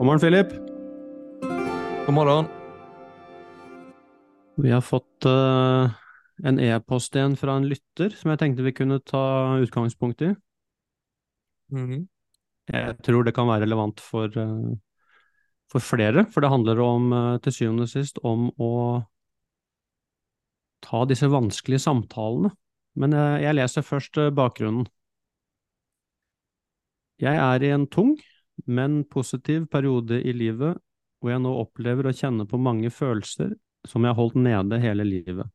God morgen, Philip. God morgen. Vi har fått uh, en e-post igjen fra en lytter som jeg tenkte vi kunne ta utgangspunkt i. Mhm. Jeg tror det kan være relevant for, uh, for flere, for det handler om, uh, til syvende og sist om å ta disse vanskelige samtalene. Men jeg, leser først bakgrunnen. Jeg er i en tung, men positiv periode i livet hvor jeg nå opplever å kjenne på mange følelser som jeg har holdt nede hele livet.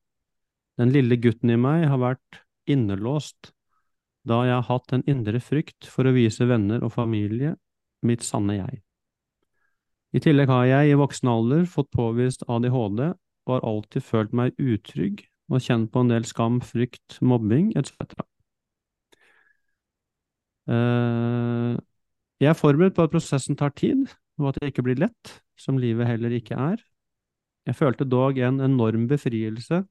Den lille gutten i meg har vært innelåst, da jeg har hatt en indre frykt for å vise venner og familie mitt sanne jeg. I tillegg har jeg i voksen alder fått påvist ADHD og har alltid følt meg utrygg og kjent på en del skam, frykt, mobbing etc. Eh, Jeg er forberedt på at prosessen tar tid, og at det ikke blir lett, som livet heller ikke er. Jeg følte dog en enorm befrielse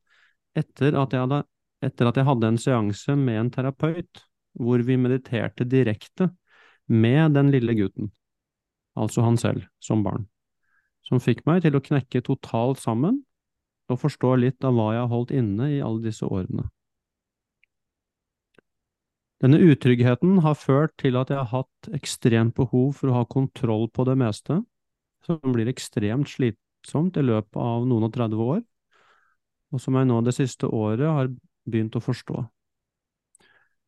etter at jeg hadde, etter at jeg hadde en seanse med en terapeut, hvor vi mediterte direkte med den lille gutten, altså han selv, som barn, som fikk meg til å knekke totalt sammen og forstå litt av hva jeg har holdt inne i alle disse årene. Denne utryggheten har ført til at jeg har hatt ekstremt behov for å ha kontroll på det meste, som blir ekstremt slitsomt i løpet av noen og 30 år, og som jeg nå det siste året har begynt å forstå.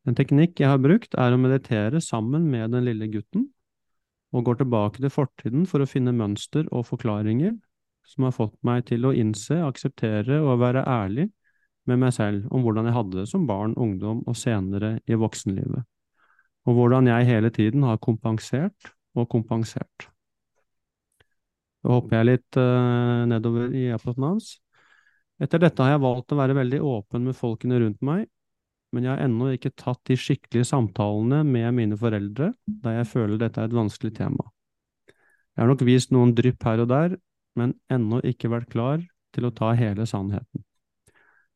En teknikk jeg har brukt, er å meditere sammen med den lille gutten, og går tilbake til fortiden for å finne mønster og forklaringer som har fått meg til å innse, akseptere og være ærlig med meg selv om hvordan jeg hadde det som barn, ungdom og senere i voksenlivet, og hvordan jeg hele tiden har kompensert og kompensert. Da hopper jeg litt uh, nedover i e-posten hans. Etter dette har jeg valgt å være veldig åpen med folkene rundt meg, men jeg har ennå ikke tatt de skikkelige samtalene med mine foreldre, da jeg føler dette er et vanskelig tema. Jeg har nok vist noen drypp her og der, men ennå ikke vært klar til å ta hele sannheten.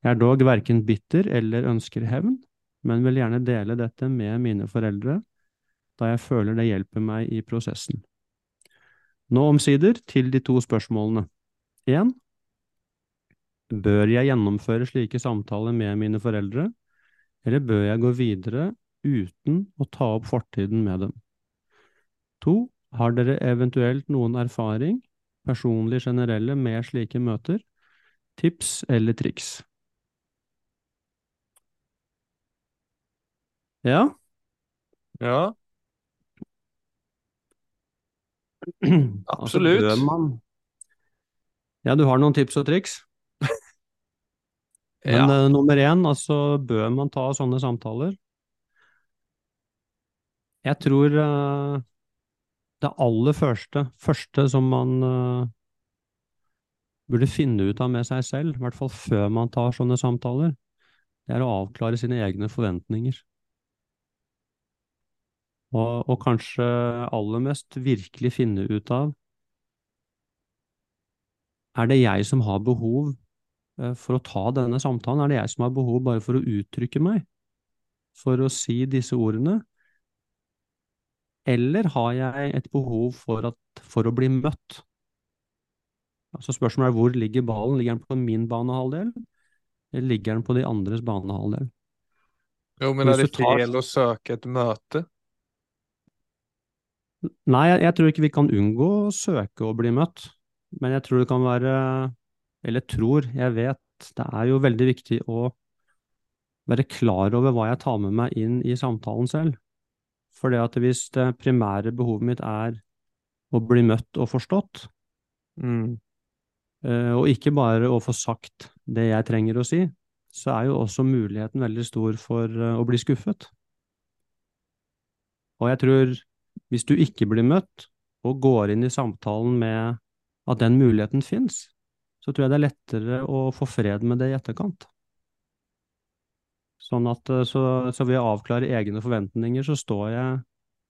Jeg er dog verken bitter eller ønsker hevn, men vil gjerne dele dette med mine foreldre, da jeg føler det hjelper meg i prosessen. Nå omsider til de to spørsmålene. 1. Bør jeg gjennomføre slike samtaler med mine foreldre, eller bør jeg gå videre uten å ta opp fortiden med dem? 2. Har dere eventuelt noen erfaring, personlig generelle, med slike møter? Tips eller triks? Ja, Ja, altså Absolutt. Altså, man Ja, du har noen tips og triks? Men ja. uh, nummer én, altså bør man ta sånne samtaler? Jeg tror uh, det aller første, første som man uh, burde finne ut av med seg selv, i hvert fall før man tar sånne samtaler, det er å avklare sine egne forventninger. Og, og kanskje aller mest virkelig finne ut av er det jeg som har behov eh, for å ta denne samtalen? Er det jeg som har behov bare for å uttrykke meg? For å si disse ordene? Eller har jeg et behov for, at, for å bli møtt? Altså Spørsmålet er hvor ligger ballen? Ligger den på min banehalvdel, eller ligger den på de andres banehalvdel? Jo, men er det tar- fel å søke et møte? Nei, jeg, jeg tror ikke vi kan unngå å søke å bli møtt, men jeg tror det kan være Eller tror, jeg vet, det er jo veldig viktig å være klar over hva jeg tar med meg inn i samtalen selv. For det at hvis det primære behovet mitt er å bli møtt og forstått, Mm. eh, og ikke bare å få sagt det jeg trenger å si, så er jo også muligheten veldig stor for eh, å bli skuffet. Og jeg tror hvis du ikke blir møtt, og går inn i samtalen med at den muligheten fins, så tror jeg det er lettere å få fred med det i etterkant. Sånn at eh, så, så ved å avklare egne forventninger, så står jeg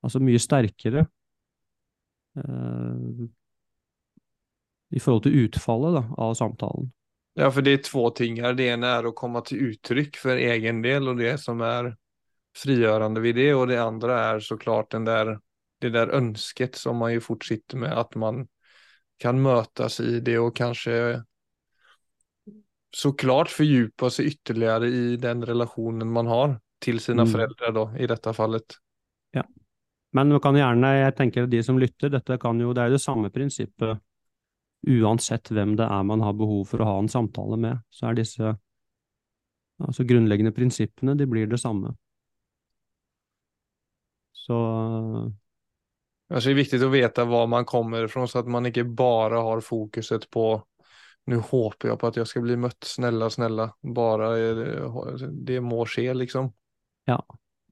altså mye sterkere eh, i forhold til utfallet da, av samtalen. Ja, for det er två ting her. Det ene er å komme til uttrykk for egen del og det som er frigjørende ved det, og det andre er så klart den der det där önsket som man ju fortsätter med att man kan mötas i det och kanske såklart fördjupa sig ytterligare i den relationen man har til sine Mm. foreldre da, i dette fallet. Men du kan gjerne, jeg tenker de som lytter, dette kan jo, det er jo det samme prinsippet uansett hvem det er man har behov for å ha en samtale med, så er disse altså grunnleggende prinsippene, de blir det samme. Så Altså, det er viktig å veta var man kommer fra, så at man ikke bare har fokuset på nå håper jeg på at jeg skal bli møtt, snälla, snälla, bare eh, det må skje, liksom. Ja,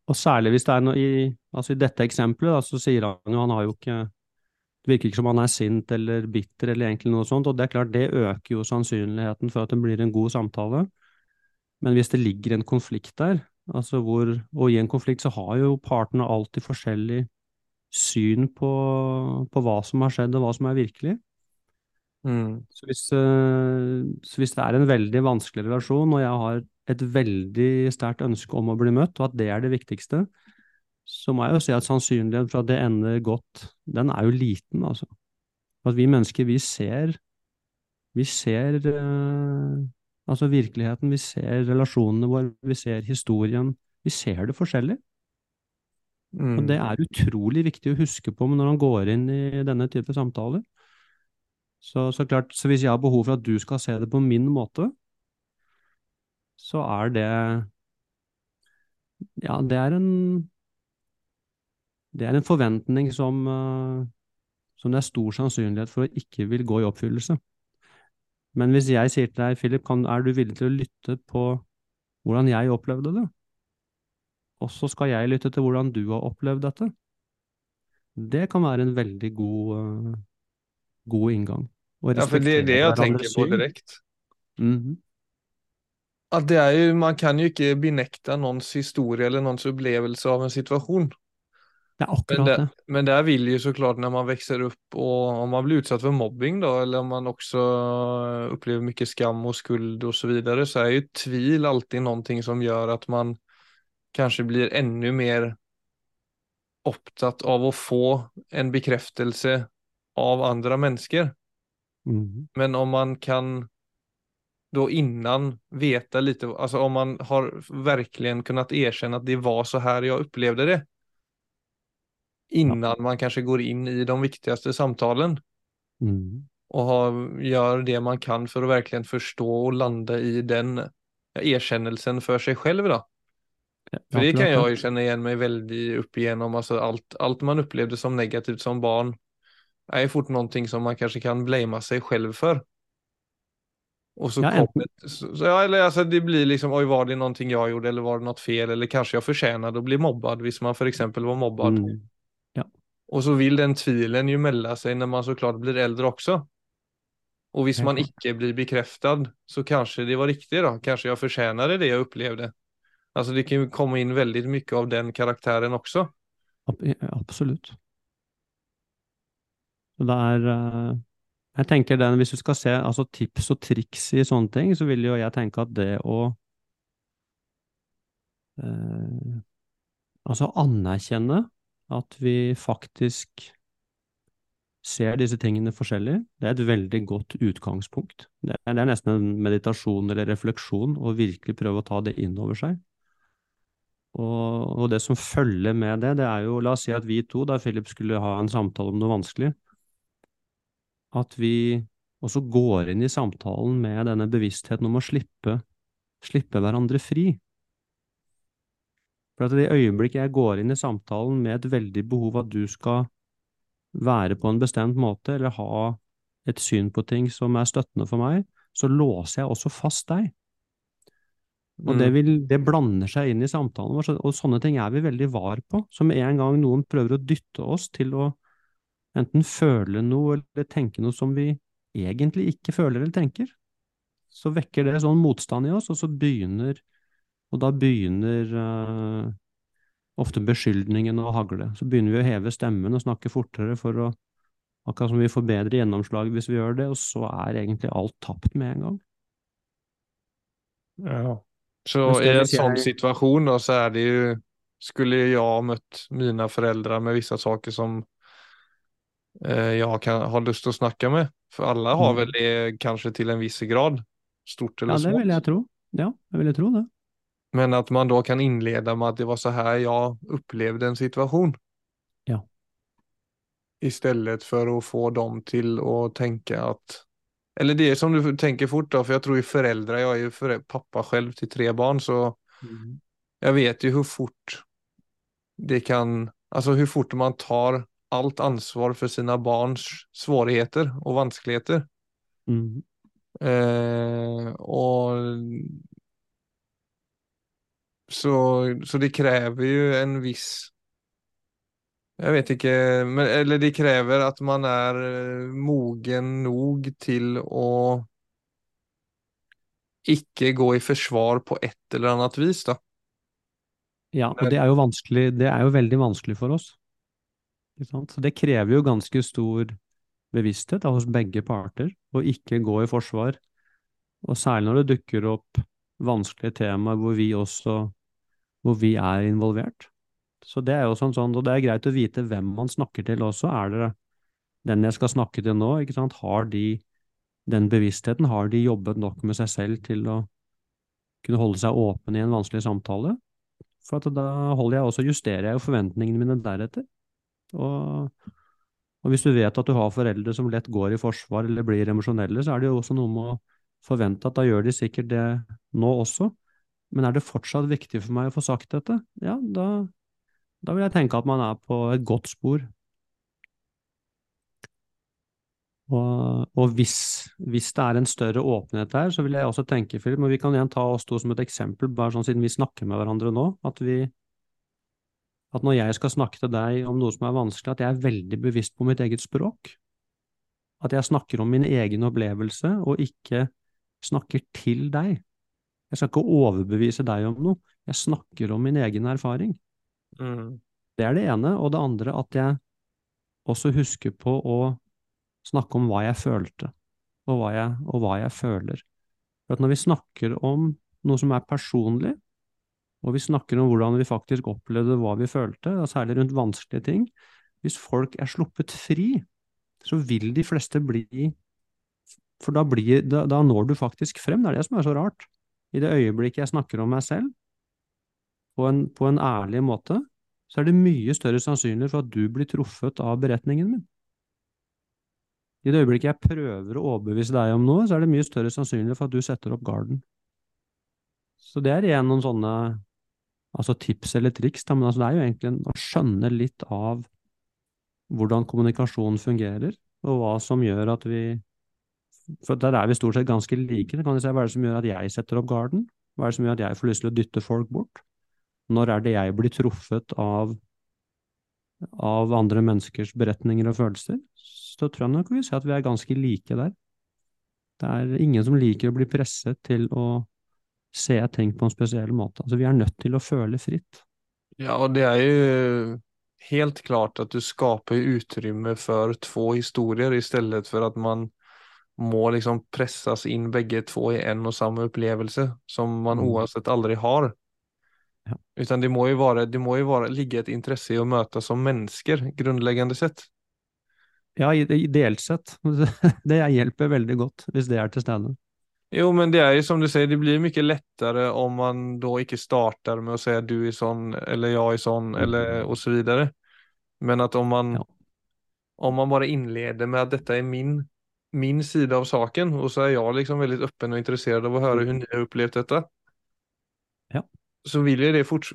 og særlig hvis det er noe i, altså i dette eksempelet, da, så sier han jo, han har jo ikke, det virker ikke som han er sint eller bitter eller egentlig noe sånt, og det er klart det øker jo sannsynligheten for at det blir en god samtale. Men hvis det ligger en konflikt der, altså hvor, og i en konflikt så har jo partene alltid forskjellig syn på, på hva som har skjedd og hva som er virkelig. Mm. Så hvis, eh, så hvis det er en veldig vanskelig relasjon, og jeg har et veldig sterkt ønske om å bli møtt, og at det er det viktigste, så må jeg jo si at sannsynligheten for at det ender godt, den er jo liten, altså. At vi mennesker, vi ser, vi ser eh, altså virkeligheten, vi ser relasjonene våre, vi ser historien, vi ser det forskjellig. Mm. Og det er utrolig viktig å huske på når han går inn i denne type samtaler. Så, så klart, så hvis jeg har behov for at du skal se det på min måte, så er det Ja, det er en Det er en forventning som, eh, som det er stor sannsynlighet for å ikke vil gå i oppfyllelse. Men hvis jeg sier til deg, Philip, kan, er du villig til å lytte på hvordan jeg opplevde det? Og så skal jeg lytte til hvordan du har opplevd dette. Det kan være en veldig god, eh, god inngang. Ja, for det er det jeg tenker på direkte. Mhm. At det er jo, man kan jo ikke benekte noens historie eller noens opplevelse av en situasjon. Det er Men, akkurat det, det. men der vil jo så klart når man vokser opp og om man blir utsatt for mobbing da, eller om man også opplever mye skam og skuld og så videre, så er jo tvil alltid noe som gjør at man kanskje blir enda mer opptatt av å få en bekreftelse av andre mennesker. Mm. Men om man kan da innan veta litt, altså om man har verkligen kunnet erkjenne at det var så her jeg opplevde det. Innan man kanskje går inn i de viktigste samtalen mm. og har, gjør det man kan for å verkligen forstå og lande i den erkjennelsen for seg selv, då. För det kan jeg jag ju känna igen mig väldigt upp igenom, alltså allt, allt man upplevde som negativt som barn är fort någonting som man kanske kan blamea sig själv för. Och så Ja, kommer, så, ja, eller alltså det blir liksom, oj var det någonting jag gjorde eller var det något fel eller kanske jag förtjänade att bli mobbad, hvis man för exempel var mobbad. Mm. Och så vill den tvilen ju melde sig när man såklart blir äldre också. Och hvis man ikke blir bekräftad så kanske det var riktigt då, kanske jag förtjänade det jag upplevde. Alltså det kan ju komma in väldigt mycket av den karaktären också. Ab- Absolutt. Det er eh, Jeg tenker den, hvis du skal se altså tips og triks i sånne ting, så vil jo jeg tenke at det å eh, Altså anerkjenne at vi faktisk ser disse tingene forskjellig, det er et veldig godt utgangspunkt. Det er, det er nesten en meditasjon eller refleksjon å virkelig prøve å ta det inn over seg. Og, og det som følger med det, det er jo, la oss si at vi to, da Philip skulle ha en samtale om noe vanskelig, at vi også går inn i samtalen med denne bevisstheten om å slippe, slippe hverandre fri. For at i det øyeblikk jeg går inn i samtalen med et veldig behov at du skal være på en bestemt måte, eller ha et syn på ting som er støttende for meg, så låser jeg også fast deg. Og det, Mm. vil, det blander seg inn i samtalen vår, og sånne ting er vi veldig var på. Så med en gang noen prøver å dytte oss til å enten føle noe eller tenke noe som vi egentlig ikke føler eller tenker, så vekker det sånn motstand i oss, og så begynner Og da begynner uh, ofte beskyldningen å hagle. Så begynner vi å heve stemmen og snakke fortere for å Akkurat som vi får bedre gjennomslag hvis vi gjør det, og så er egentlig alt tapt med en gang. Ja. Så i en sånn situation då, så är det ju, skulle jag mött mina föräldrar med vissa saker som eh, jag kan har lust att snacka med. För alla har Mm. väl det kanske till en viss grad, stort eller Ja, det vill vil jeg tro. Ja, jag vill tro det. Men att man då kan inleda med att det var så här jag upplevde en situation. Ja. Istället för att få dem till att tänka att, eller det som du tänker fort då, för jag tror ju föräldrar, jag är ju förä- pappa själv till tre barn så Mm. jag vet ju hur fort det kan, alltså hur fort man tar allt ansvar för sina barns svårigheter och vanskligheter. Mm. Eh, och så, så det kräver ju en viss jag vet ikke men, eller de krever at man är eh, mogen nog til å ikke gå i forsvar på et eller annet vis da. Ja, og det er jo vanskelig, det er jo veldig vanskelig for oss. Så det krever jo ganske stor bevissthet da, hos begge parter, å ikke gå i forsvar. Og særlig når det dukker opp vanskelige temaer hvor vi også hvor vi er involvert. Så det er jo sånn, sånn, og det er greit å vite hvem man snakker til også. Er det den jeg skal snakke til nå, ikke sant? Har de den bevisstheten? Har de jobbet nok med seg selv til å kunne holde seg åpen i en vanskelig samtale? For at da holder jeg også, justerer jeg jo forventningene mine deretter. Og, og hvis du vet at du har foreldre som lett går i forsvar eller blir emosjonelle, så er det jo også noe med å forvente at da gjør de sikkert det nå også. Men er det fortsatt viktig for meg å få sagt dette? Ja, da, da vil jeg tenke at man er på et godt spor. Og, og hvis, hvis det er en større åpenhet der, så vil jeg også tenke, Philip, men vi kan igjen ta oss to som et eksempel, bare sånn siden vi snakker med hverandre nå, at vi at når jeg skal snakke til deg om noe som er vanskelig, at jeg er veldig bevisst på mitt eget språk. At jeg snakker om min egen opplevelse, og ikke snakker til deg. Jeg skal ikke overbevise deg om noe, jeg snakker om min egen erfaring. Mm. Det er det ene. Og det andre, at jeg også husker på å snakke om hva jeg følte, og hva jeg, og hva jeg føler. For at når vi snakker om noe som er personlig, og vi snakker om hvordan vi faktisk opplevde hva vi følte, særlig rundt vanskelige ting, hvis folk er sluppet fri, så vil de fleste bli For da, blir, da, da når du faktisk frem, det er det som er så rart. I det øyeblikket jeg snakker om meg selv, på en, på en ærlig måte, så er det mye større sannsynlighet for at du blir truffet av beretningen min. I det øyeblikket jeg prøver å overbevise deg om noe, så er det mye større sannsynlighet for at du setter opp garden. Så det er igjen noen sånne altså tips eller triks, da, men altså det er jo egentlig å skjønne litt av hvordan kommunikasjon fungerer, og hva som gjør at vi For der er vi stort sett ganske like. Det kan du si, hva er det som gjør at jeg setter opp garden? Hva er det som gjør at jeg får lyst til å dytte folk bort? Når er det jeg blir truffet av, av andre menneskers beretninger og følelser? Så tror jeg nok vi ser at vi er ganske like der. Det er ingen som liker å bli presset til å se ting på en spesiell måte. Altså, vi er nødt til å føle fritt. Ja, og det er jo helt klart at du skaper utrymme for två historier i stedet for at man må liksom pressas inn begge två i en og samma upplevelse som man uansett aldri har. Ja. Utan det må ju vara, det må ju vara, ligga ett intresse i att møtes som människor grundläggande sett. Ja, ideelt sett. Det hjelper veldig godt, hvis det er til stede. Jo, men det är ju som du säger, det blir mycket lättare om man då inte startar med att säga du är sån eller jag är sån eller och så vidare. Men att om man Ja. om man bara inleder med att detta är min min sida av saken och så är jag liksom väldigt öppen och intresserad av att höra hur ni har upplevt detta. Ja. Så vill ju det fort,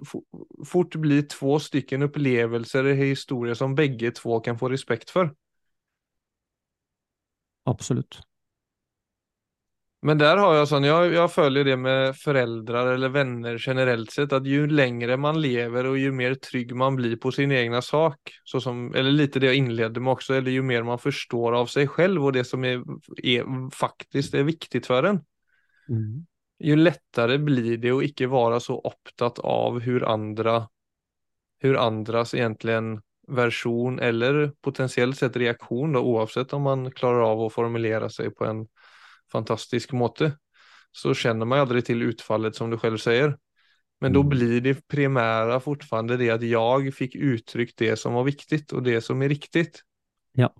fort, bli två stycken upplevelser i historier som bägge två kan få respekt för. Absolutt. Men där har jag sån, jag, jag följer det med föräldrar eller vänner generellt sett, att ju längre man lever och ju mer trygg man blir på sin egna sak, så som, eller lite det jag inledde med också, eller ju mer man förstår av sig själv och det som är, är faktiskt är viktigt för en, Mm. Ju lättare blir det att ikke vara så opptatt av hur andra, hur andras egentligen version eller potentiellt sett reaktion då, oavsett om man klarar av att formulera sig på en fantastisk måte, så känner man aldri aldrig till utfallet som du själv säger. Men då Mm. blir det primära fortfarande det att jag fick uttryckt det som var viktigt och det som är riktigt. Ja.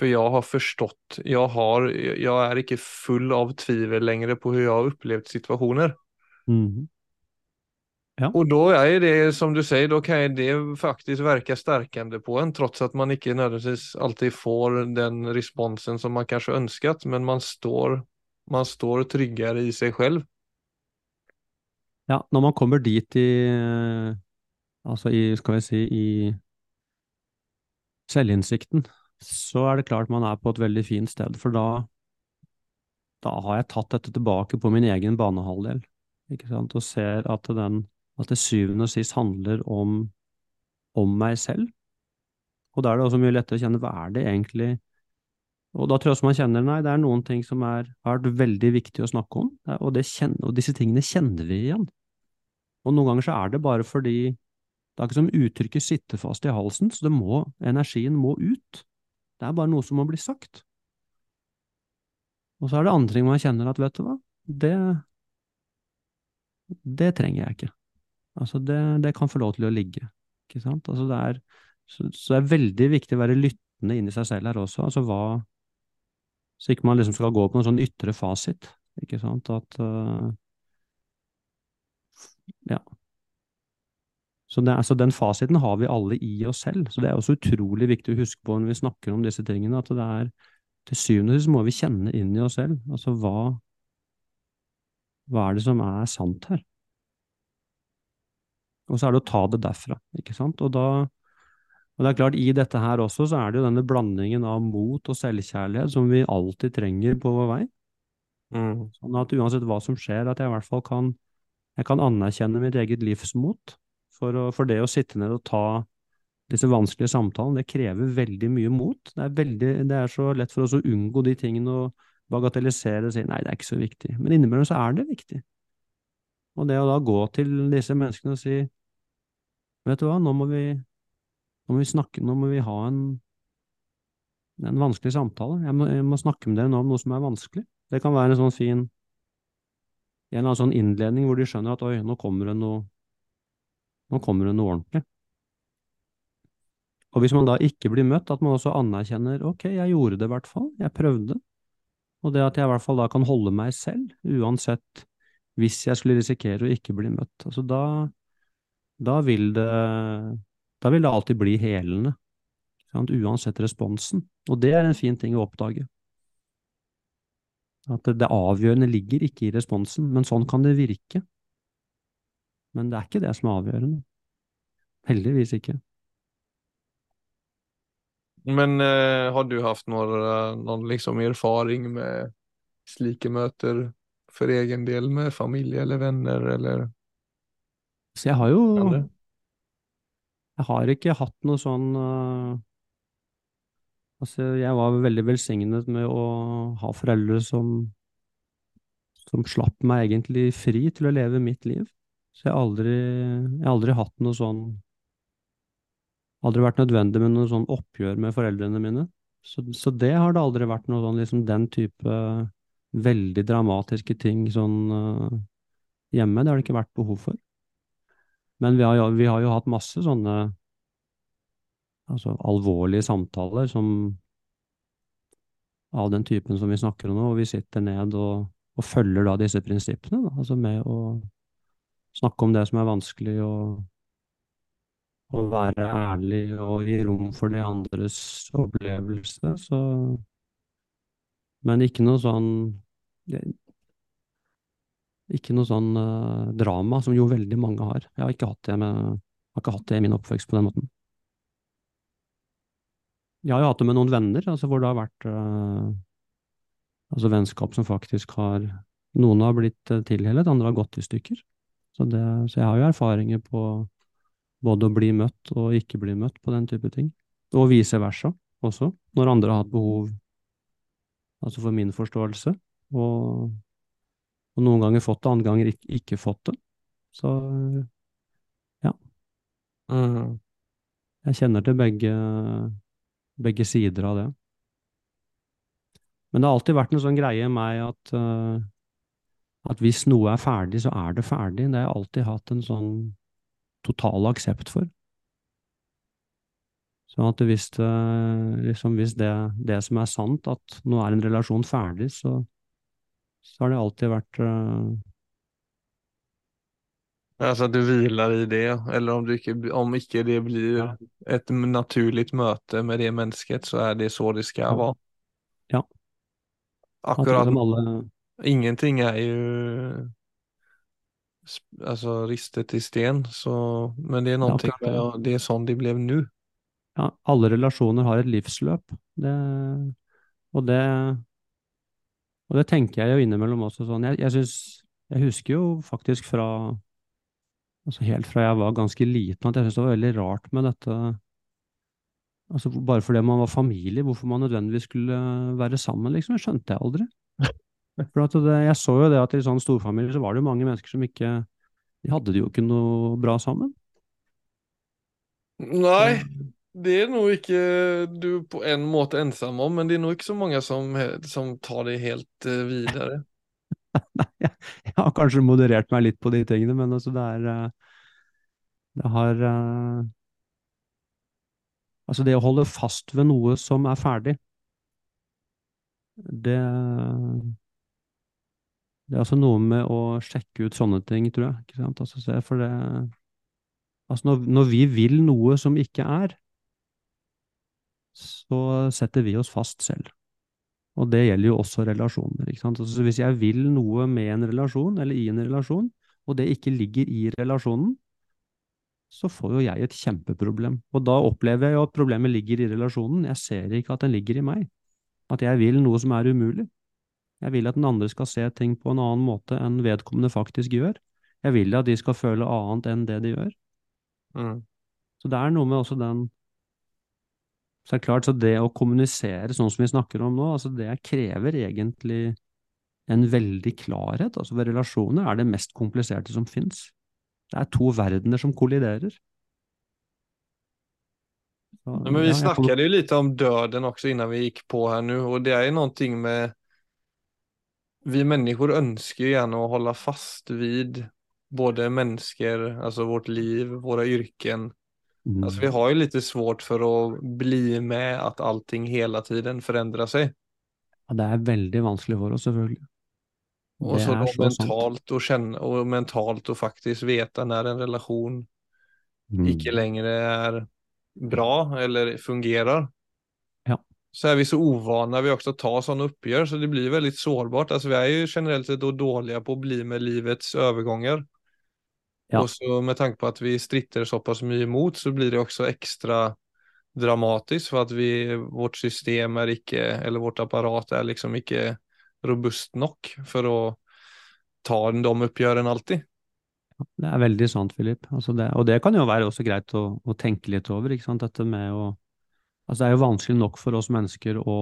För jeg har forstått jeg, har, jeg er ikke full av tvil lenger på hvordan jeg har opplevd situasjoner. Mm. Ja. Og da er det som du sier, da kan det faktisk virke sterkende på en trots at man ikke nødvendigvis alltid får den responsen som man kanskje ønsket, men man står, man står tryggere i seg selv. Ja, når man kommer dit i Altså i, skal vi si, i selvinnsikten, så er det klart man er på et veldig fint sted, for da da har jeg tatt dette tilbake på min egen banehalvdel, og ser at den at det syvende og sist handler om om meg selv. Og da er det også mye lettere å kjenne hva er det egentlig Og da tror jeg også man kjenner nei, det er noen ting som er, har vært veldig viktig å snakke om, og, kjenner, og disse tingene kjenner vi igjen. Og noen ganger så er det bare fordi det er ikke som uttrykket sitter fast i halsen, så det må, energien må ut. Det er bare noe som må bli sagt. Og så er det andre ting man kjenner at, vet du hva, det, det trenger jeg ikke. Altså, det, det kan få lov til å ligge, ikke sant? Altså, det er, så, så det er veldig viktig å være lyttende inn i seg selv her også, altså hva, så ikke man liksom skal gå på en sånn ytre fasit, ikke sant, at, uh, ja. Så, det, altså den fasiten har vi alle i oss selv, så det er også utrolig viktig å huske på når vi snakker om disse tingene, at det er til syvende og sist må vi kjenne inn i oss selv, altså hva, hva er det som er sant her? Og så er det å ta det derfra, ikke sant? Og da, og det er klart, i dette her også, så er det jo denne blandingen av mot og selvkjærlighet som vi alltid trenger på vår vei. Sånn at uansett hva som skjer, at jeg i hvert fall kan, jeg kan anerkjenne mitt eget livsmot. For, å, for det å sitte ned og ta disse vanskelige samtalene, det krever veldig mye mot. Det er, veldig, det er så lett for oss å unngå de tingene og bagatellisere og si nei, det er ikke så viktig. Men innimellom så er det viktig. Og det å da gå til disse menneskene og si vet du hva, nå må vi, nå må vi snakke, nå må vi ha en, en vanskelig samtale. Jeg må, jeg må snakke med dere nå om noe som er vanskelig. Det kan være en sånn fin en eller annen sånn innledning hvor de skjønner at oi, nå kommer det noe nå kommer det noe ordentlig. Og hvis man da ikke blir møtt, at man også anerkjenner ok, jeg gjorde det i hvert fall, jeg prøvde, og det at jeg i hvert fall da kan holde meg selv, uansett hvis jeg skulle risikere å ikke bli møtt. Altså da, da vil det da vil det alltid bli helende, sant? uansett responsen. Og det er en fin ting å oppdage. At det, det avgjørende ligger ikke i responsen, men sånn kan det virke. Men det er ikke det som er avgjørende. Heldigvis ikke. Men eh, har du haft noen liksom erfaring med slike møter for egen del med familie eller venner, eller Så jeg har jo andre? Jeg har ikke hatt noe sånn uh, Altså, jeg var veldig velsignet med å ha foreldre som som slapp meg egentlig fri til å leve mitt liv. Så jeg har aldri, aldri hatt noe sånn Aldri vært nødvendig med noe sånn oppgjør med foreldrene mine. Så, så det har det aldri vært noe sånn liksom den type veldig dramatiske ting sånn uh, hjemme. Det har det ikke vært behov for. Men vi har, vi har jo hatt masse sånne altså alvorlige samtaler som av den typen som vi snakker om nå, og vi sitter ned og, og følger da disse prinsippene, da, altså med å snakke om det som er vanskelig, og, og være ærlig og gi rom for de andres opplevelse, så Men ikke noe sånn Ikke noe sånn uh, drama, som jo veldig mange har. Jeg har ikke hatt det med har ikke hatt det i min oppvekst på den måten. Jeg har jo hatt det med noen venner, altså hvor det har vært uh, altså vennskap som faktisk har Noen har blitt uh, tilhellet, andre har gått i stykker. Så, det, så jeg har jo erfaringer på både å bli møtt og ikke bli møtt på den type ting. Og vice versa også, når andre har hatt behov altså for min forståelse, og, og noen ganger fått det, andre ganger ikke, ikke fått det. Så Mm. jeg kjenner til begge, begge sider av det. Men det har alltid vært en sånn greie i meg at, eh, At hvis noe er ferdig, så er det ferdig. Det har jeg alltid hatt en sånn total aksept for. Så at hvis, det, liksom hvis det, det som er sant, at nå er en relasjon ferdig, så, så har det alltid vært uh, Altså at du hviler i det, eller om, du ikke, om ikke det blir Ja. et naturlig møte med det mennesket, så er det så det skal være. Ja. At Akkurat liksom alle ingenting er jo altså ristet i sten, så, men det er noe med det. det er sånn de ble nå. ja, alle relasjoner har et livsløp. Det, og det Og det tenker jeg jo innimellom også sånn. Jeg, jeg synes, jeg husker jo faktisk fra altså helt fra jeg var ganske liten at jeg syntes det var veldig rart med dette altså Bare fordi man var familie, hvorfor man nødvendigvis skulle være sammen, liksom. Det skjønte jeg aldri. For det, jeg så jo det at i sånn storfamilie så var det jo mange mennesker som ikke De hadde det jo ikke noe bra sammen. Nei, det er noe ikke du på en måte ensam om, men det er nog ikke så mange som, som tar det helt eh, videre. Jeg, jeg har kanskje moderert meg litt på de tingene, men altså det er eh, Det har eh, Altså det å holde fast ved noe som er ferdig, det Det er altså noe med å sjekke ut sånne ting, tror jeg. Ikke sant? Altså, for det Altså når, når vi vil noe som ikke er, så setter vi oss fast selv. Og det gjelder jo også relasjoner. ikke sant? Altså Hvis jeg vil noe med en relasjon, eller i en relasjon, og det ikke ligger i relasjonen, så får jo jeg et kjempeproblem. Og da opplever jeg jo at problemet ligger i relasjonen. Jeg ser ikke at den ligger i meg. At jeg vil noe som er umulig. Jeg vil at den andre skal se ting på en annen måte enn vedkommende faktisk gjør. Jeg vil at de skal føle annet enn det de gjør. Mm. Så det er noe med også den Så det er klart, så det å kommunisere sånn som vi snakker om nå, altså det krever egentlig en veldig klarhet. Altså ved relasjoner er det mest kompliserte som fins. Det er to verdener som kolliderer. Så, men vi ja, snakket jo litt om døden også innan vi gikk på her nå, og det er jo noe med vi människor ønsker jo gjerne å holde fast vid både mennesker, altså vårt liv, våre yrken. Mm. Alltså vi har jo litt svårt for å bli med at allting hele tiden forandrer seg. Ja, det er veldig vanskelig for oss, selvfølgelig. Og så så mentalt å kjenne, og mentalt å faktisk vite når en relasjon Mm. ikke lenger er bra eller fungerar. Så är vi så ovana vid också att ta sådana uppgör så det blir väldigt sårbart. Alltså vi är ju generellt sett då dåliga på att bli med livets övergångar. Ja. Och så med tanke på att vi stritter så pass imot så blir det också extra dramatisk for at vi, vårt system er ikke, eller vårt apparat er liksom ikke robust nok for å ta de oppgjørene alltid. Det er veldig sant, Philip. Altså det, og det kan jo være også greit å, å tenke litt over, ikke sant. Dette med å Altså det er jo vanskelig nok for oss mennesker å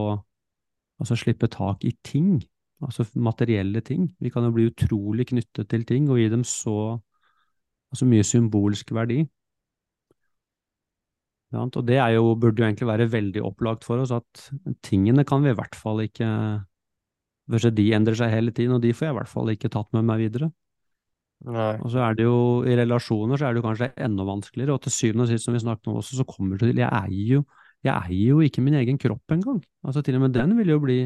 altså slippe tak i ting, altså materielle ting. Vi kan jo bli utrolig knyttet til ting og gi dem så altså mye symbolsk verdi. Ja, og det jo, burde jo egentlig være veldig opplagt for oss at tingene kan vi i hvert fall ikke de endrer seg hele tiden, og de får jeg i hvert fall ikke tatt med meg videre. Nei. Og så er det jo, i relasjoner så er det jo kanskje enda vanskeligere, og til syvende og sist, som vi snakket om også, så kommer det til, jeg eier jo, jeg eier jo ikke min egen kropp engang. Altså til og med den vil jo bli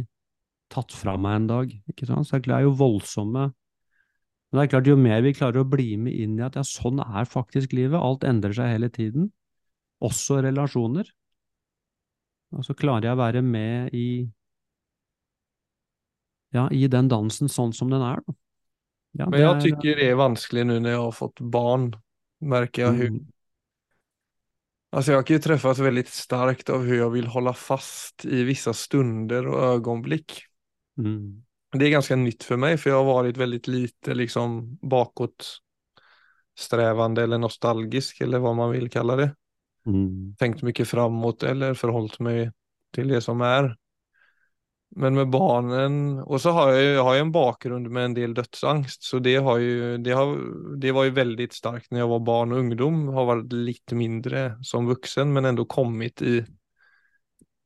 tatt fra meg en dag, ikke sant? Så det er jo voldsomme, men det er klart jo mer vi klarer å bli med inn i at ja, sånn er faktisk livet, alt endrer seg hele tiden, også relasjoner. Og så klarer jeg å være med i, ja, i den dansen sånn som den er, da. Ja, Men jag er- tycker det er vanskelig nå når jeg har fått barn. merker jeg. Mm. Alltså jag kan ju träffas väldigt starkt av hur jag vill hålla fast i vissa stunder och ögonblick. Mm. Det är ganska nytt för mig för jag har varit väldigt lite liksom bakåt strävande eller nostalgisk eller vad man vill kalla det. Mm. Tänkt mycket framåt eller förhållit mig till det som är. Men med barnen, Og så har jag har en bakgrund med en del dödsangst, så det, har ju, det, har, det var ju väldigt starkt när jag var barn och ungdom, har varit lite mindre som vuxen, men ändå kommit i,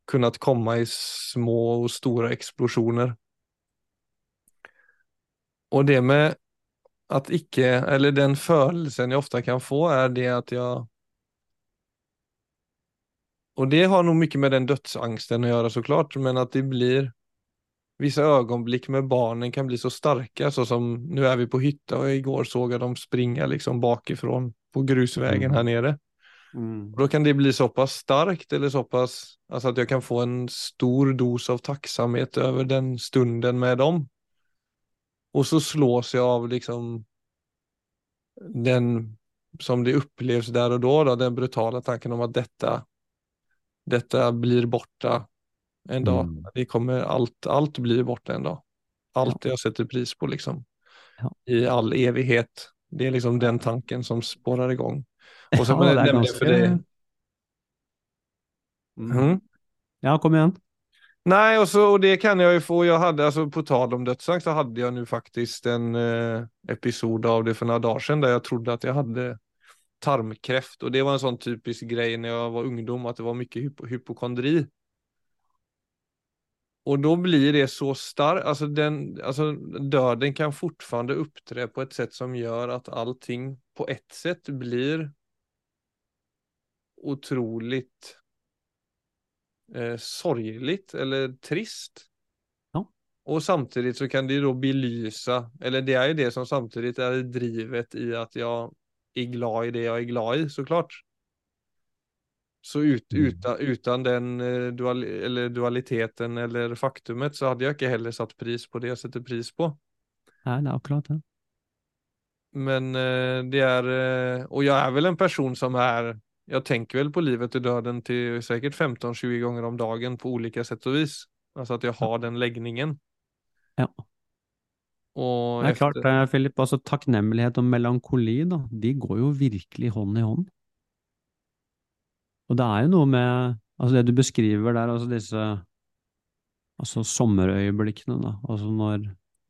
kunnat komma i små och stora explosioner. Och det med att icke, eller den følelsen jeg ofte kan få er det at jag och det har nog mycket med den dödsangsten att göra såklart, men att det blir vissa ögonblick med barnen kan bli så starka, så som nu är vi på hytta och igår såg jag dem springa liksom bakifrån på grusvägen Mm. här nere. Mm. Då kan det bli så pass starkt eller så pass, alltså att jag kan få en stor dos av tacksamhet över den stunden med dem. Och så slås jag av liksom den, som det upplevs där och då, då den brutala tanken om att detta, detta blir borta en dag. Mm. Det kommer, allt, alt, blir borta en dag. Allt jeg setter pris på liksom. Ja. I all evighet. Det er liksom den tanken som spårer i gang. Og så Ja, det er nämligen ganske. Mm. Ja, kom igjen. Nei, og, så, og det kan jeg jo få. Jeg hadde, altså, på tal om dødsangst, så hadde jeg faktisk faktiskt en eh, episode av det for noen dager siden der jeg trodde at jeg hade tarmkräft. Och det var en sån typisk grej när jag var ungdom, att det var mycket hypo hypokondri. Och då blir det så starkt, alltså, den, alltså döden kan fortfarande opptre på ett sätt som gör att allting på ett sätt blir otroligt eh, sorgligt eller trist. Ja. Och samtidigt så kan det då belysa, eller det är ju det som samtidigt är drivet i att jag är glad i det jag är glad i såklart. Så ut, Mm. utan, utan den eh, dual, eller dualiteten eller faktumet så hade jag inte heller satt pris på det jag setter pris på. Nei, det er akkurat det. Men eh, det er Og jeg er vel en person som er Jeg tenker vel på livet og døden til sikkert 15-20 ganger om dagen på ulike sett og vis. Altså at jeg har den legningen. Ja. Och Det er klart, det, Philip, altså takknemlighet og melankoli, da, de går jo virkelig hånd i hånd. Og det er jo noe med, altså det du beskriver der, altså disse, altså sommerøyeblikkene da, altså når,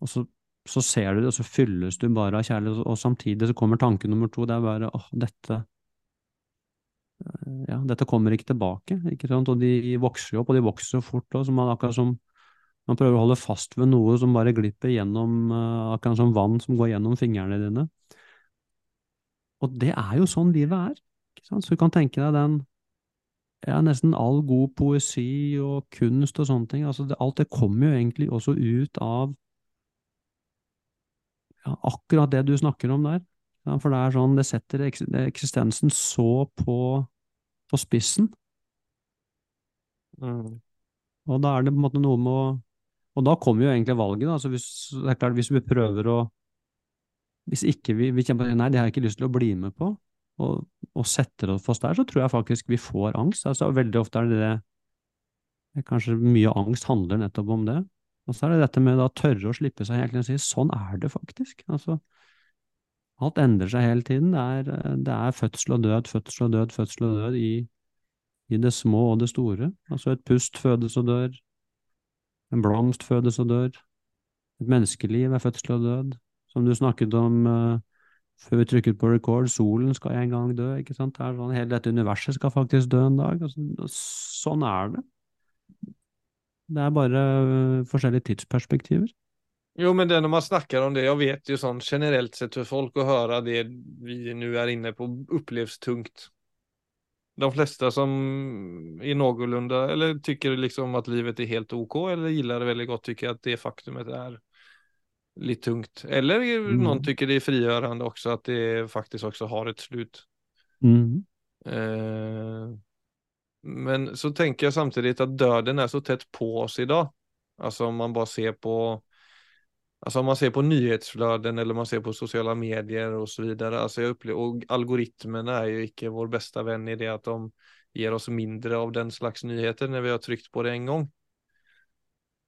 og så, så ser du det, og så fylles du bare av kjærlighet, og, og samtidig så kommer tanke nummer to, det er bare, åh, dette, eh, ja, dette kommer ikke tilbake, ikke sant, og de vokser jo opp, og de vokser jo fort, og så man akkurat som, man prøver å holde fast ved noe som bare glipper gjennom, eh, akkurat som vann som går gjennom fingrene dine. Og det er jo sånn livet er, ikke sant? Så du kan tenke deg den, ja, nesten all god poesi og kunst og sånne ting, altså det, alt det kommer jo egentlig også ut av ja, akkurat det du snakker om der. Ja, for det er sånn, det setter eksistensen så på, på spissen, mm, og da er det på en måte noe med å Og da kommer jo egentlig valget, da. Altså hvis, det er klart, hvis vi prøver å Hvis ikke vi, vi kjenner nei, det har jeg ikke lyst til å bli med på, og, og setter oss fast der, så tror jeg faktisk vi får angst. Altså Veldig ofte er det det Kanskje mye angst handler nettopp om det. Og så er det dette med å tørre å slippe seg helt og si sånn er det faktisk. Altså, alt endrer seg hele tiden. Det er, det er fødsel og død, fødsel og død, fødsel og død i, i det små og det store. Altså et pust fødes og dør. En blomst fødes og dør. Et menneskeliv er fødsel og død. Som du snakket om uh, før vi trykket på record, solen skal en gang dø, ikke sant? Det er sånn, hele dette universet skal faktisk dø en dag. Altså, sånn er det. Det er bare uh, forskjellige tidsperspektiver. Jo, men det når man snakker om det, jeg vet jo sånn generelt sett for folk å høre det vi nå er inne på oppleves tungt. De flesta som är någorlunda, eller tycker liksom att livet är helt OK, eller gillar det väldigt gott, tycker att det faktumet är litt tungt. Eller Mm. noen tycker det er frigjørende også, at det faktisk også har et slutt. Mm. Eh, men så tenker jeg samtidig at døden er så tett på oss i dag. Alltså om man bare ser på Alltså om man ser på nyhetsflöden eller man ser på sociala medier och så vidare. Alltså jag upplever, och algoritmerna är ju icke vår bästa vän i det att de ger oss mindre av den slags nyheter när vi har tryckt på det en gång.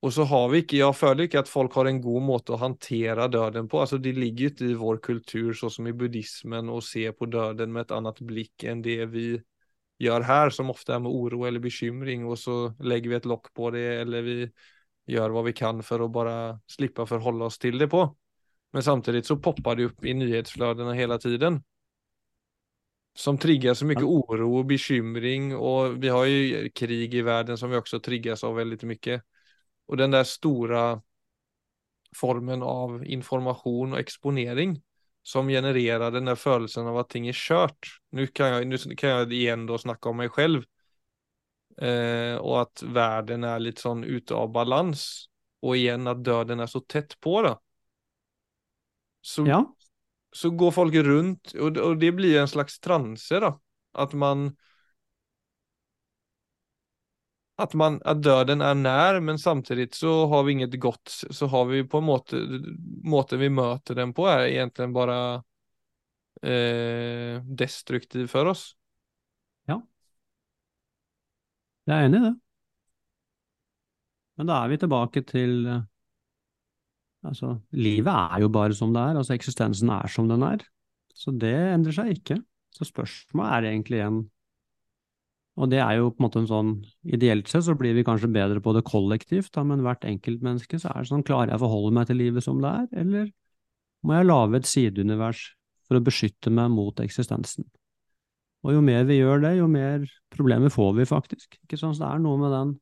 Och så har vi inte, jag føler ikke att folk har en god måte att hantera döden på. Alltså det ligger ju ikke i vår kultur så som i buddhismen och se på döden med ett annat blick än det vi gör här som ofta är med oro eller bekymring och så lägger vi ett lock på det eller vi gör vad vi kan för att bara slippa förhålla oss till det på. Men samtidigt så poppar det upp i nyhetsflödena hela tiden. Som triggar så mycket oro och bekymring och vi har ju krig i världen som vi också triggas av väldigt mycket. Och den där stora formen av informasjon og eksponering som genererer den der følelsen av at ting er kjørt. Nå kan jeg, nu kan jeg igjen da snakke om meg selv, og at verden er litt sånn ute av balans, og igjen at døden er så tett på. da. Så, Ja, så går folk rundt, og, og det blir en slags transe. da. At man at, man, at døden er nær, men samtidig så har vi inget godt Så har vi på en måte Måten vi møter den på, er egentlig bare eh, destruktiv for oss. Jeg er enig i det. Men da er vi tilbake til eh, Altså, livet er jo bare som det er, altså eksistensen er som den er. Så det endrer seg ikke. Så spørsmålet er egentlig igjen Og det er jo på en måte en sånn Ideelt sett så blir vi kanskje bedre på det kollektivt, da, men hvert enkeltmenneske så er det sånn Klarer jeg å forholde meg til livet som det er, eller må jeg lage et sideunivers for å beskytte meg mot eksistensen? Og jo mer vi gjør det, jo mer problemer får vi faktisk. Ikke sant? Så det er noe med den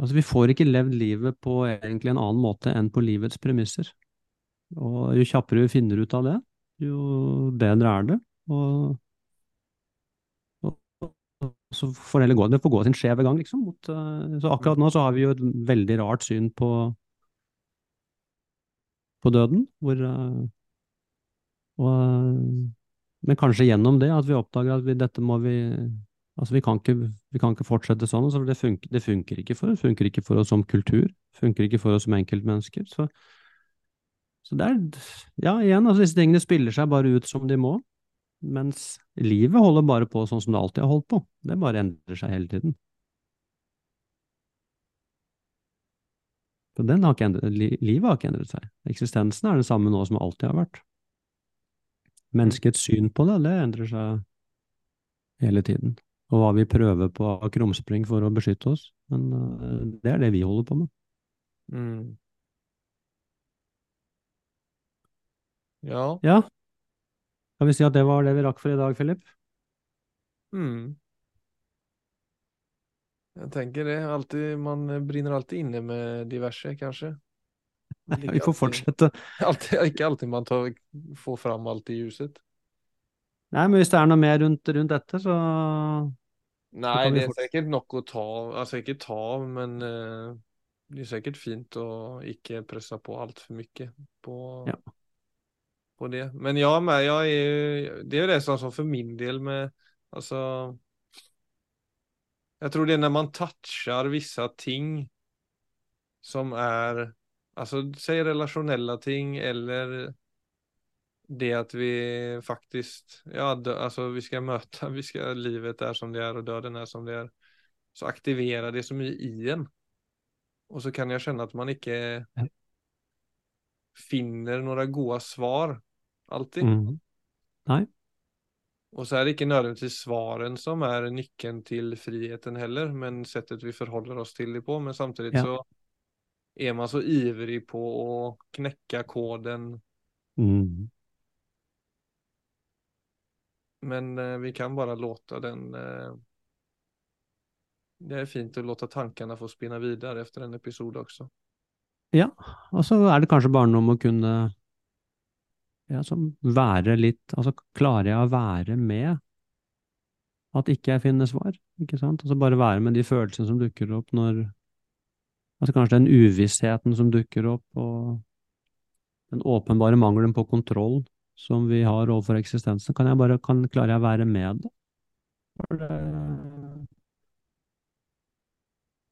Altså, vi får ikke levd livet på egentlig en annen måte enn på livets premisser. Og jo kjappere vi finner ut av det, jo bedre er det. Og, og, og så får det gå, det får gå sin skjeve gang, liksom. Mot, eh, så akkurat nå så har vi jo et veldig rart syn på, på døden, hvor eh, og, Men kanskje gjennom det at vi oppdager at vi, dette må vi Altså, vi kan ikke, vi kan ikke fortsette sånn. Altså det, funker, det funker ikke for oss. Funker ikke for oss som kultur. Funker ikke for oss som enkeltmennesker. Så, så det er Ja, igjen, altså disse tingene spiller seg bare ut som de må. Mens livet holder bare på sånn som det alltid har holdt på. Det bare endrer seg hele tiden. Så har ikke endret, livet har ikke endret seg. Eksistensen er den samme nå som alltid har vært. Menneskets syn på det, det endrer seg hele tiden og hva vi prøver på av krumspring for å beskytte oss. Men uh, det er det vi holder på med. Mm. Ja. Ja, Kan vi si at det var det vi rakk for i dag, Philip? Mm. Jeg tenker det. Altid, man brinner alltid inne med diverse, kanskje. Vi får fortsette. Alltid, ikke alltid man tar, får fram alt i ljuset. Nei, men hvis det er noe mer rundt, rundt dette, så Nei, det er sikkert nok å ta. Altså ikke ta av, men uh, det er sikkert fint å ikke presse på altfor mye på, Ja. på det. Men ja, men jeg er, det er jo det som som for min del med Altså Jeg tror det er når man toucher visse ting som er Altså, si relasjonelle ting, eller det at vi faktisk Ja, dø, altså vi skal møte vi skal, Livet er som det er, og døden er som det er. Så aktiverer det så mye i en. Og så kan jeg kjenne at man ikke finner noen gode svar alltid. Mm. Nei. Og så er det ikke nødvendigvis svaren som er nøkkelen til friheten heller, men settet vi forholder oss til det på. Men samtidig Ja. så er man så ivrig på å knekke koden Mm. Men eh, vi kan bare låte den eh, Det er fint å låte tankene få spinne videre etter en episode også. Ja, og så er det kanskje bare noe om å kunne ja, som være litt Altså, klarer jeg å være med at ikke jeg finner svar, ikke sant? Altså bare være med de følelsene som dukker opp når Altså kanskje den uvissheten som dukker opp, og den åpenbare mangelen på kontroll som vi har overfor eksistensen, kan jeg bare, kan, klarer jeg å være med det?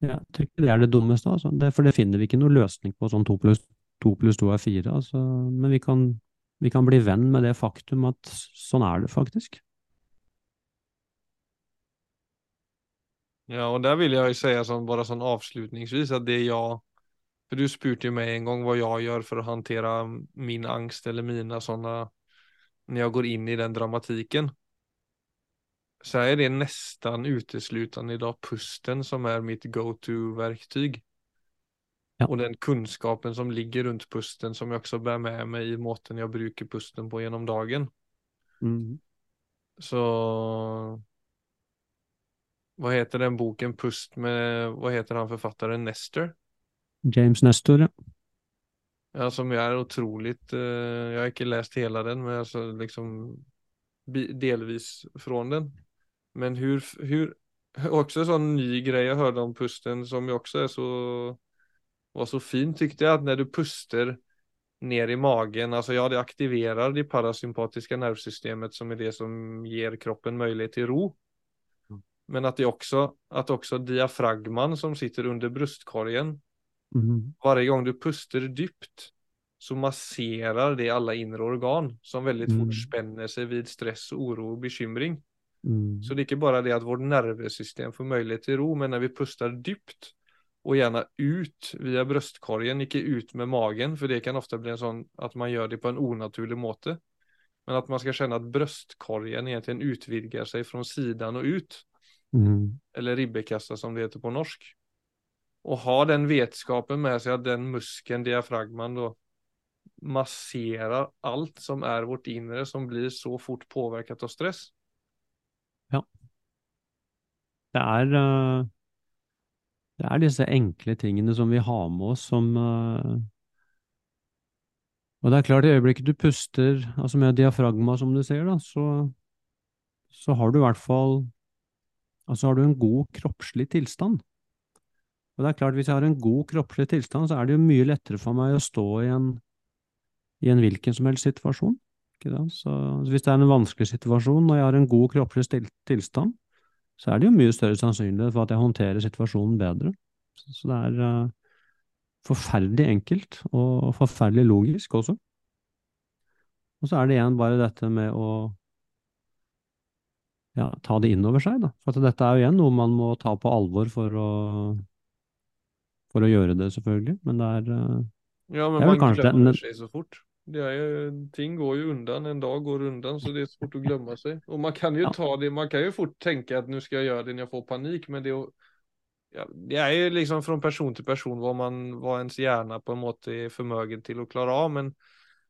Ja, jeg tror ikke det er det dummeste, altså. Det, for det finner vi ikke noe løsning på, sånn to pluss to pluss to er fire, altså. Men vi kan, vi kan bli venn med det faktum at sånn er det faktisk. Ja, og der vil jeg jo si sånn, bare sånn avslutningsvis at det jeg For du spurte jo meg en gang hva jeg gjør for å håndtere min angst eller mine sånne Når jeg går inn i den dramatikken. Så er det nesten uteslutende i dag pusten som er mitt go to-verktøy. Ja. Og den kunnskapen som ligger rundt pusten, som jeg også bærer med meg i måten jeg bruker pusten på gjennom dagen. Mm. Så Vad heter den boken Pust med, Hva heter han forfatteren? Nestor? James Nestor, ja. Ja, som er utrolig eh, jeg har ikke lest hele den, men altså liksom delvis fra den. Men hur, hur, Også en sånn ny grej jeg hørte om pusten som jo også så, var så fint tyckte jeg, at når du puster ned i magen, altså ja, det aktiverer det parasympatiske nervsystemet som er det som gir kroppen möjlighet til ro. Mm. Men att det också, att också diafragman som sitter under bröstkorgen Mhm. varje gång du puster dypt så masserar det alla inre organ som väldigt Mm. fort spänner sig vid stress, oro och bekymring. Mm. Så det är inte bara det att vårt nervsystem får möjlighet till ro, men när vi pustar dypt och gärna ut via bröstkorgen, inte ut med magen, för det kan ofta bli en sån att man gör det på en onaturlig måte. Men att man ska känna att bröstkorgen egentligen utvidgar sig från sidan och ut Mm. eller ribbekassa som det heter på norsk. Å ha den vetskapen med seg at den muskelen, diafragmaen, da masserer alt som er vårt indre, som blir så fort påvirket av stress. Ja. Det er, uh, det er disse enkle tingene som vi har med oss som uh, Og det er klart, i øyeblikket du puster, altså med diafragma, som du ser, da, så, så har du i hvert fall Altså har du en god kroppslig tilstand. Og det er klart, hvis jeg har en god kroppslig tilstand, så er det jo mye lettere for meg å stå i en, i en hvilken som helst situasjon. Så hvis det er en vanskelig situasjon, og jeg har en god kroppslig tilstand, så er det jo mye større sannsynlighet for at jeg håndterer situasjonen bedre. Så det er uh, forferdelig enkelt, og forferdelig logisk også. Og så er det igjen bare dette med å ja, ta det inn over seg, da. For dette er jo igjen noe man må ta på alvor for å, for å gjøre det, selvfølgelig. Men det er eh, Ja, men man kanske seg så fort. Det är ju, ting går jo undan, en dag går undan så det er fort å glemme seg. Og man kan jo Ja. ta det, man kan jo fort tenke at nå skal jeg gjøre det når jeg får panik, men det ja, det er jo liksom fra person til person hva, man, ens hjerne på en måte er förmögen til å klare av, men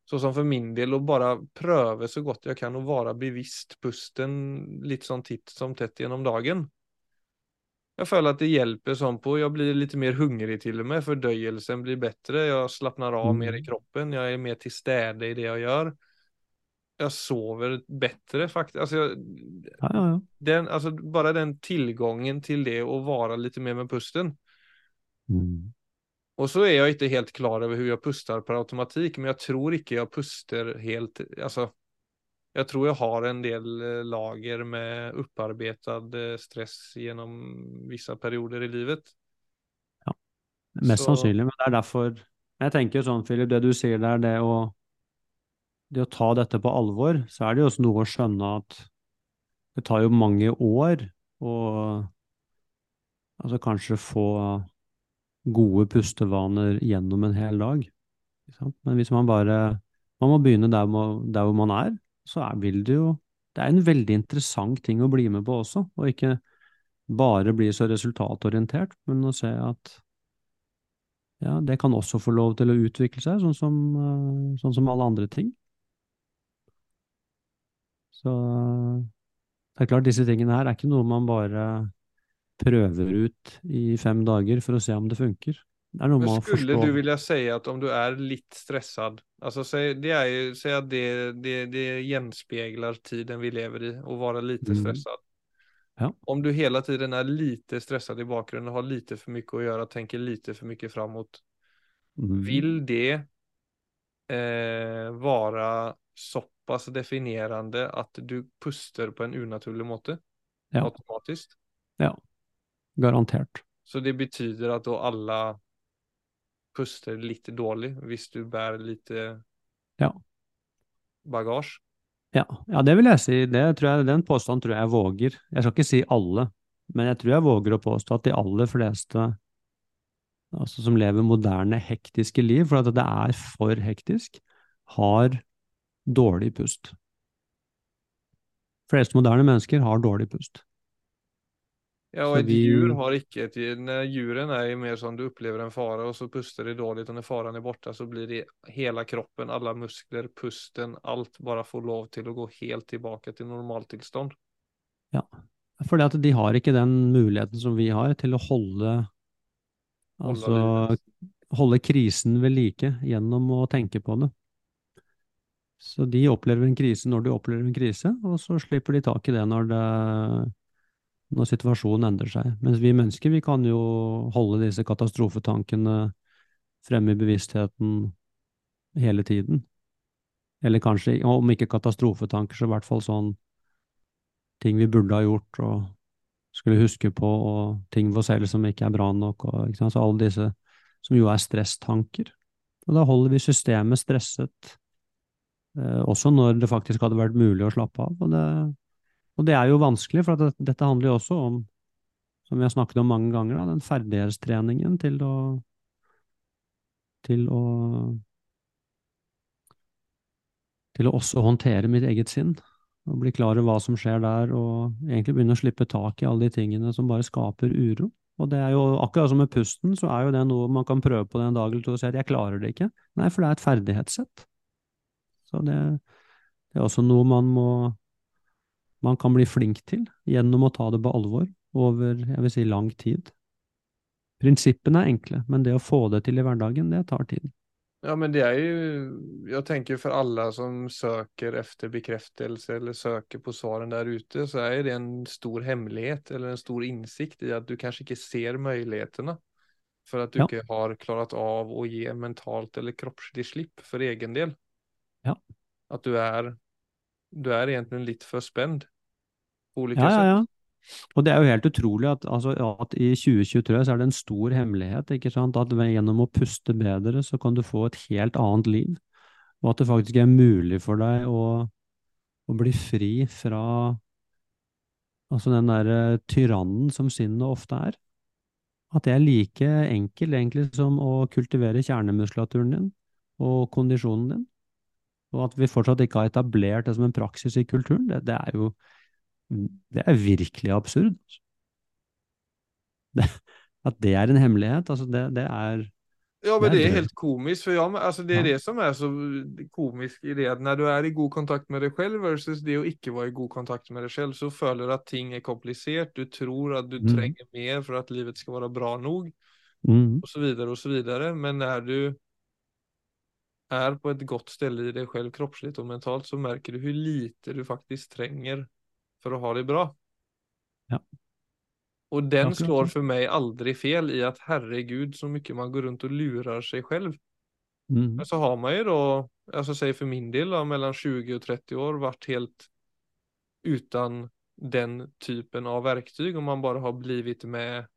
så som for min del å bare prøve så godt jeg kan å være bevisst pusten litt sånn titt som tett gjennom dagen. Jeg føler at det hjelper sånn på, Jeg blir litt mer hungrig til og med, Fordøyelsen blir bedre. Jeg slapper av Mm. mer i kroppen, Jeg er mer til stede i det jeg gjør. Jeg sover bedre, faktisk. Altså, jeg, Ja, ja, ja. den, altså, bare den tilgangen til det å være litt mer med pusten. Mm. Och så er jeg ikke helt klar over hvordan jeg puster per automatikk, men jeg tror ikke jeg puster helt, altså, Jeg tror jeg har en del eh, lager med upparbetad eh, stress gjennom visse perioder i livet. Ja, Mest Så- sannsynlig, men det er derfor Jeg tenker jo sånn, Philip, det du sier der, det å Det å ta dette på alvor, så er det jo også noe å skjønne at det tar jo mange år å altså kanskje få gode pustevaner gjennom en hel dag. Men hvis man bare Man må begynne der, der hvor man er, så er, vil det jo Det er en veldig interessant ting å bli med på også, og ikke bare bli så resultatorientert, men å se at ja, det kan også få lov til å utvikle seg, sånn som, eh, sånn som alle andre ting. Så det er klart, disse tingene her er ikke noe man bare prøver ut i fem dager for å se om det funker. Det er noe med å forstå. skulle du vilja si at om du er litt stressad, altså, det er jo, att det, det, det gjenspeiler tiden vi lever i å være litt Mm. stressad. Ja. Om du hele tiden er lite stressad i bakgrunnen, har lite for mye å gjøre, tenker lite for mye framover, Mm. vil det eh, være såpass definerende att du puster på en unaturlig måte? Ja. Automatiskt. Garantert. Så det betyder at da alle puster litt dårlig hvis du bærer litt Ja. bagasje? Ja, ja, det vil jeg si. Det tror jeg, den påstanden tror jeg jeg våger. Jeg skal ikke si alle, men jeg tror jeg våger å påstå at de aller fleste altså som lever moderne, hektiske liv, for at det er for hektisk, har dårlig pust. fleste moderne mennesker har dårlig pust. Ja, og Så ett vi- djur har icke ett, när djuren er jo mer sånn du opplever en fare, og så puster det dårlig. Og når faren er borte, så blir det hele kroppen, alle muskler, pusten, alt bare får lov til å gå helt tilbake til normaltilstand. Ja, at de har ikke den muligheten som vi har til å holde Altså holde krisen ved like gjennom å tenke på det. Så de opplever en krise når de opplever en krise, og så slipper de tak i det når, det, når situasjonen endrer seg. Mens vi mennesker, vi kan jo holde disse katastrofetankene fremme i bevisstheten hele tiden. Eller kanskje, om ikke katastrofetanker, så i hvert fall sånn ting vi burde ha gjort og skulle huske på, og ting ved oss selv som ikke er bra nok, og ikke sant? så alle disse som jo er stresstanker. Og da holder vi systemet stresset Eh, også når det faktisk hadde vært mulig å slappe av. Og det, og det er jo vanskelig, for det, dette handler jo også om, som vi har snakket om mange ganger, da, den ferdighetstreningen til å til å til å også håndtere mitt eget sinn, og bli klar over hva som skjer der, og egentlig begynne å slippe tak i alle de tingene som bare skaper uro. Og det er jo akkurat som med pusten, så er jo det noe man kan prøve på den dag eller to og si at jeg klarer det ikke. Nei, for det er et ferdighetssett. Så det, det er også noe man må man kan bli flink til gjennom å ta det på alvor over jeg vil si, lang tid. Prinsippene er enkle, men det å få det til i hverdagen, det tar tid. Ja, men det er jo Jeg tenker for alle som søker etter bekreftelse eller søker på svarene der ute, så er det en stor hemmelighet eller en stor innsikt i at du kanskje ikke ser mulighetene. For at du ja. ikke har klart av å gi mentalt eller kroppslig slipp for egen del. Ja. At du er du er egentlig litt for spent ja, ja, ja. Og det er jo helt utrolig at, altså, at, i 2023 så er det en stor hemmelighet ikke sant? at gjennom å puste bedre så kan du få et helt annet liv. Og at det faktisk er mulig for deg å, å bli fri fra altså den derre tyrannen som sinnet ofte er. At det er like enkelt egentlig som å kultivere kjernemuskulaturen din og kondisjonen din. Og at vi fortsatt ikke har etablert det som en praksis i kulturen, det, det er jo det er virkelig absurd. Det, at det er en hemmelighet, altså det, det er Ja, men det er helt komisk. For ja, altså det er ja. det som er så komisk i det. At når du er i god kontakt med deg selv versus det å ikke være i god kontakt med deg selv, så føler du at ting er komplisert. Du tror at du mm. trenger mer for at livet skal være bra nok, mm. så videre. Men når du er på et godt sted i deg selv kroppslig og mentalt, så merker du hvor lite du faktisk trenger for å ha det bra. Ja. Og den slår for meg aldri fel i at herregud, så mye man går rundt og lurer seg selv. Mm. Men så har man jo da, altså si for min del, da, mellom 20 og 30 år vært helt uten den typen av verktyg, og man bare har blitt med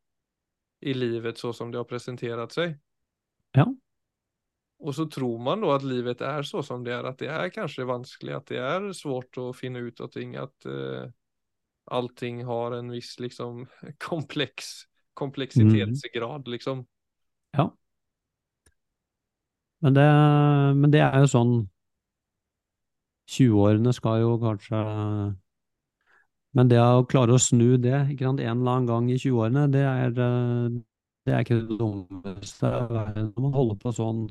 i livet så som det har presentert seg. Ja. Og så tror man da at livet er så som det er, at det er kanskje vanskelig, at det er svårt å finne ut av ting, at uh, allting har en viss liksom kompleks, kompleksitetsgrad, mm. liksom. Ja. Men det, men det er jo sånn 20-årene skal jo kanskje Men det å klare å snu det ikke sant, en eller annen gang i 20-årene, det eh, det er ikke det dummeste når man holder på sånn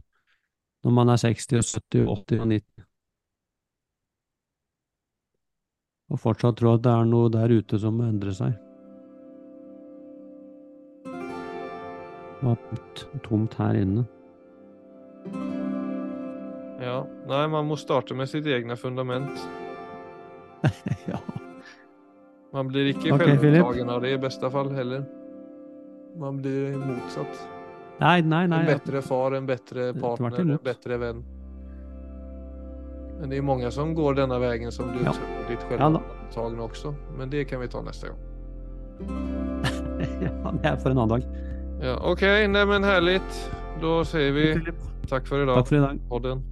når man er 60 og 70 og 80 og 90. Og fortsatt tro at det er noe der ute som må endre seg. Og at tomt her inne. Ja. Nei, man må starte med sitt egne fundament. ja. Man blir ikke okay, av det i beste fall heller. Man blir motsatt. Nei, nei, nei. En bedre far, en bedre partner, en bedre venn. Men det er mange som går denne veien som du ja. tror ditt självantagna også. Men det kan vi ta neste gang. ja, det er for en annen dag. Ja, ok, nej men härligt. Da sier vi takk for i dag. Takk for i dag. Podden.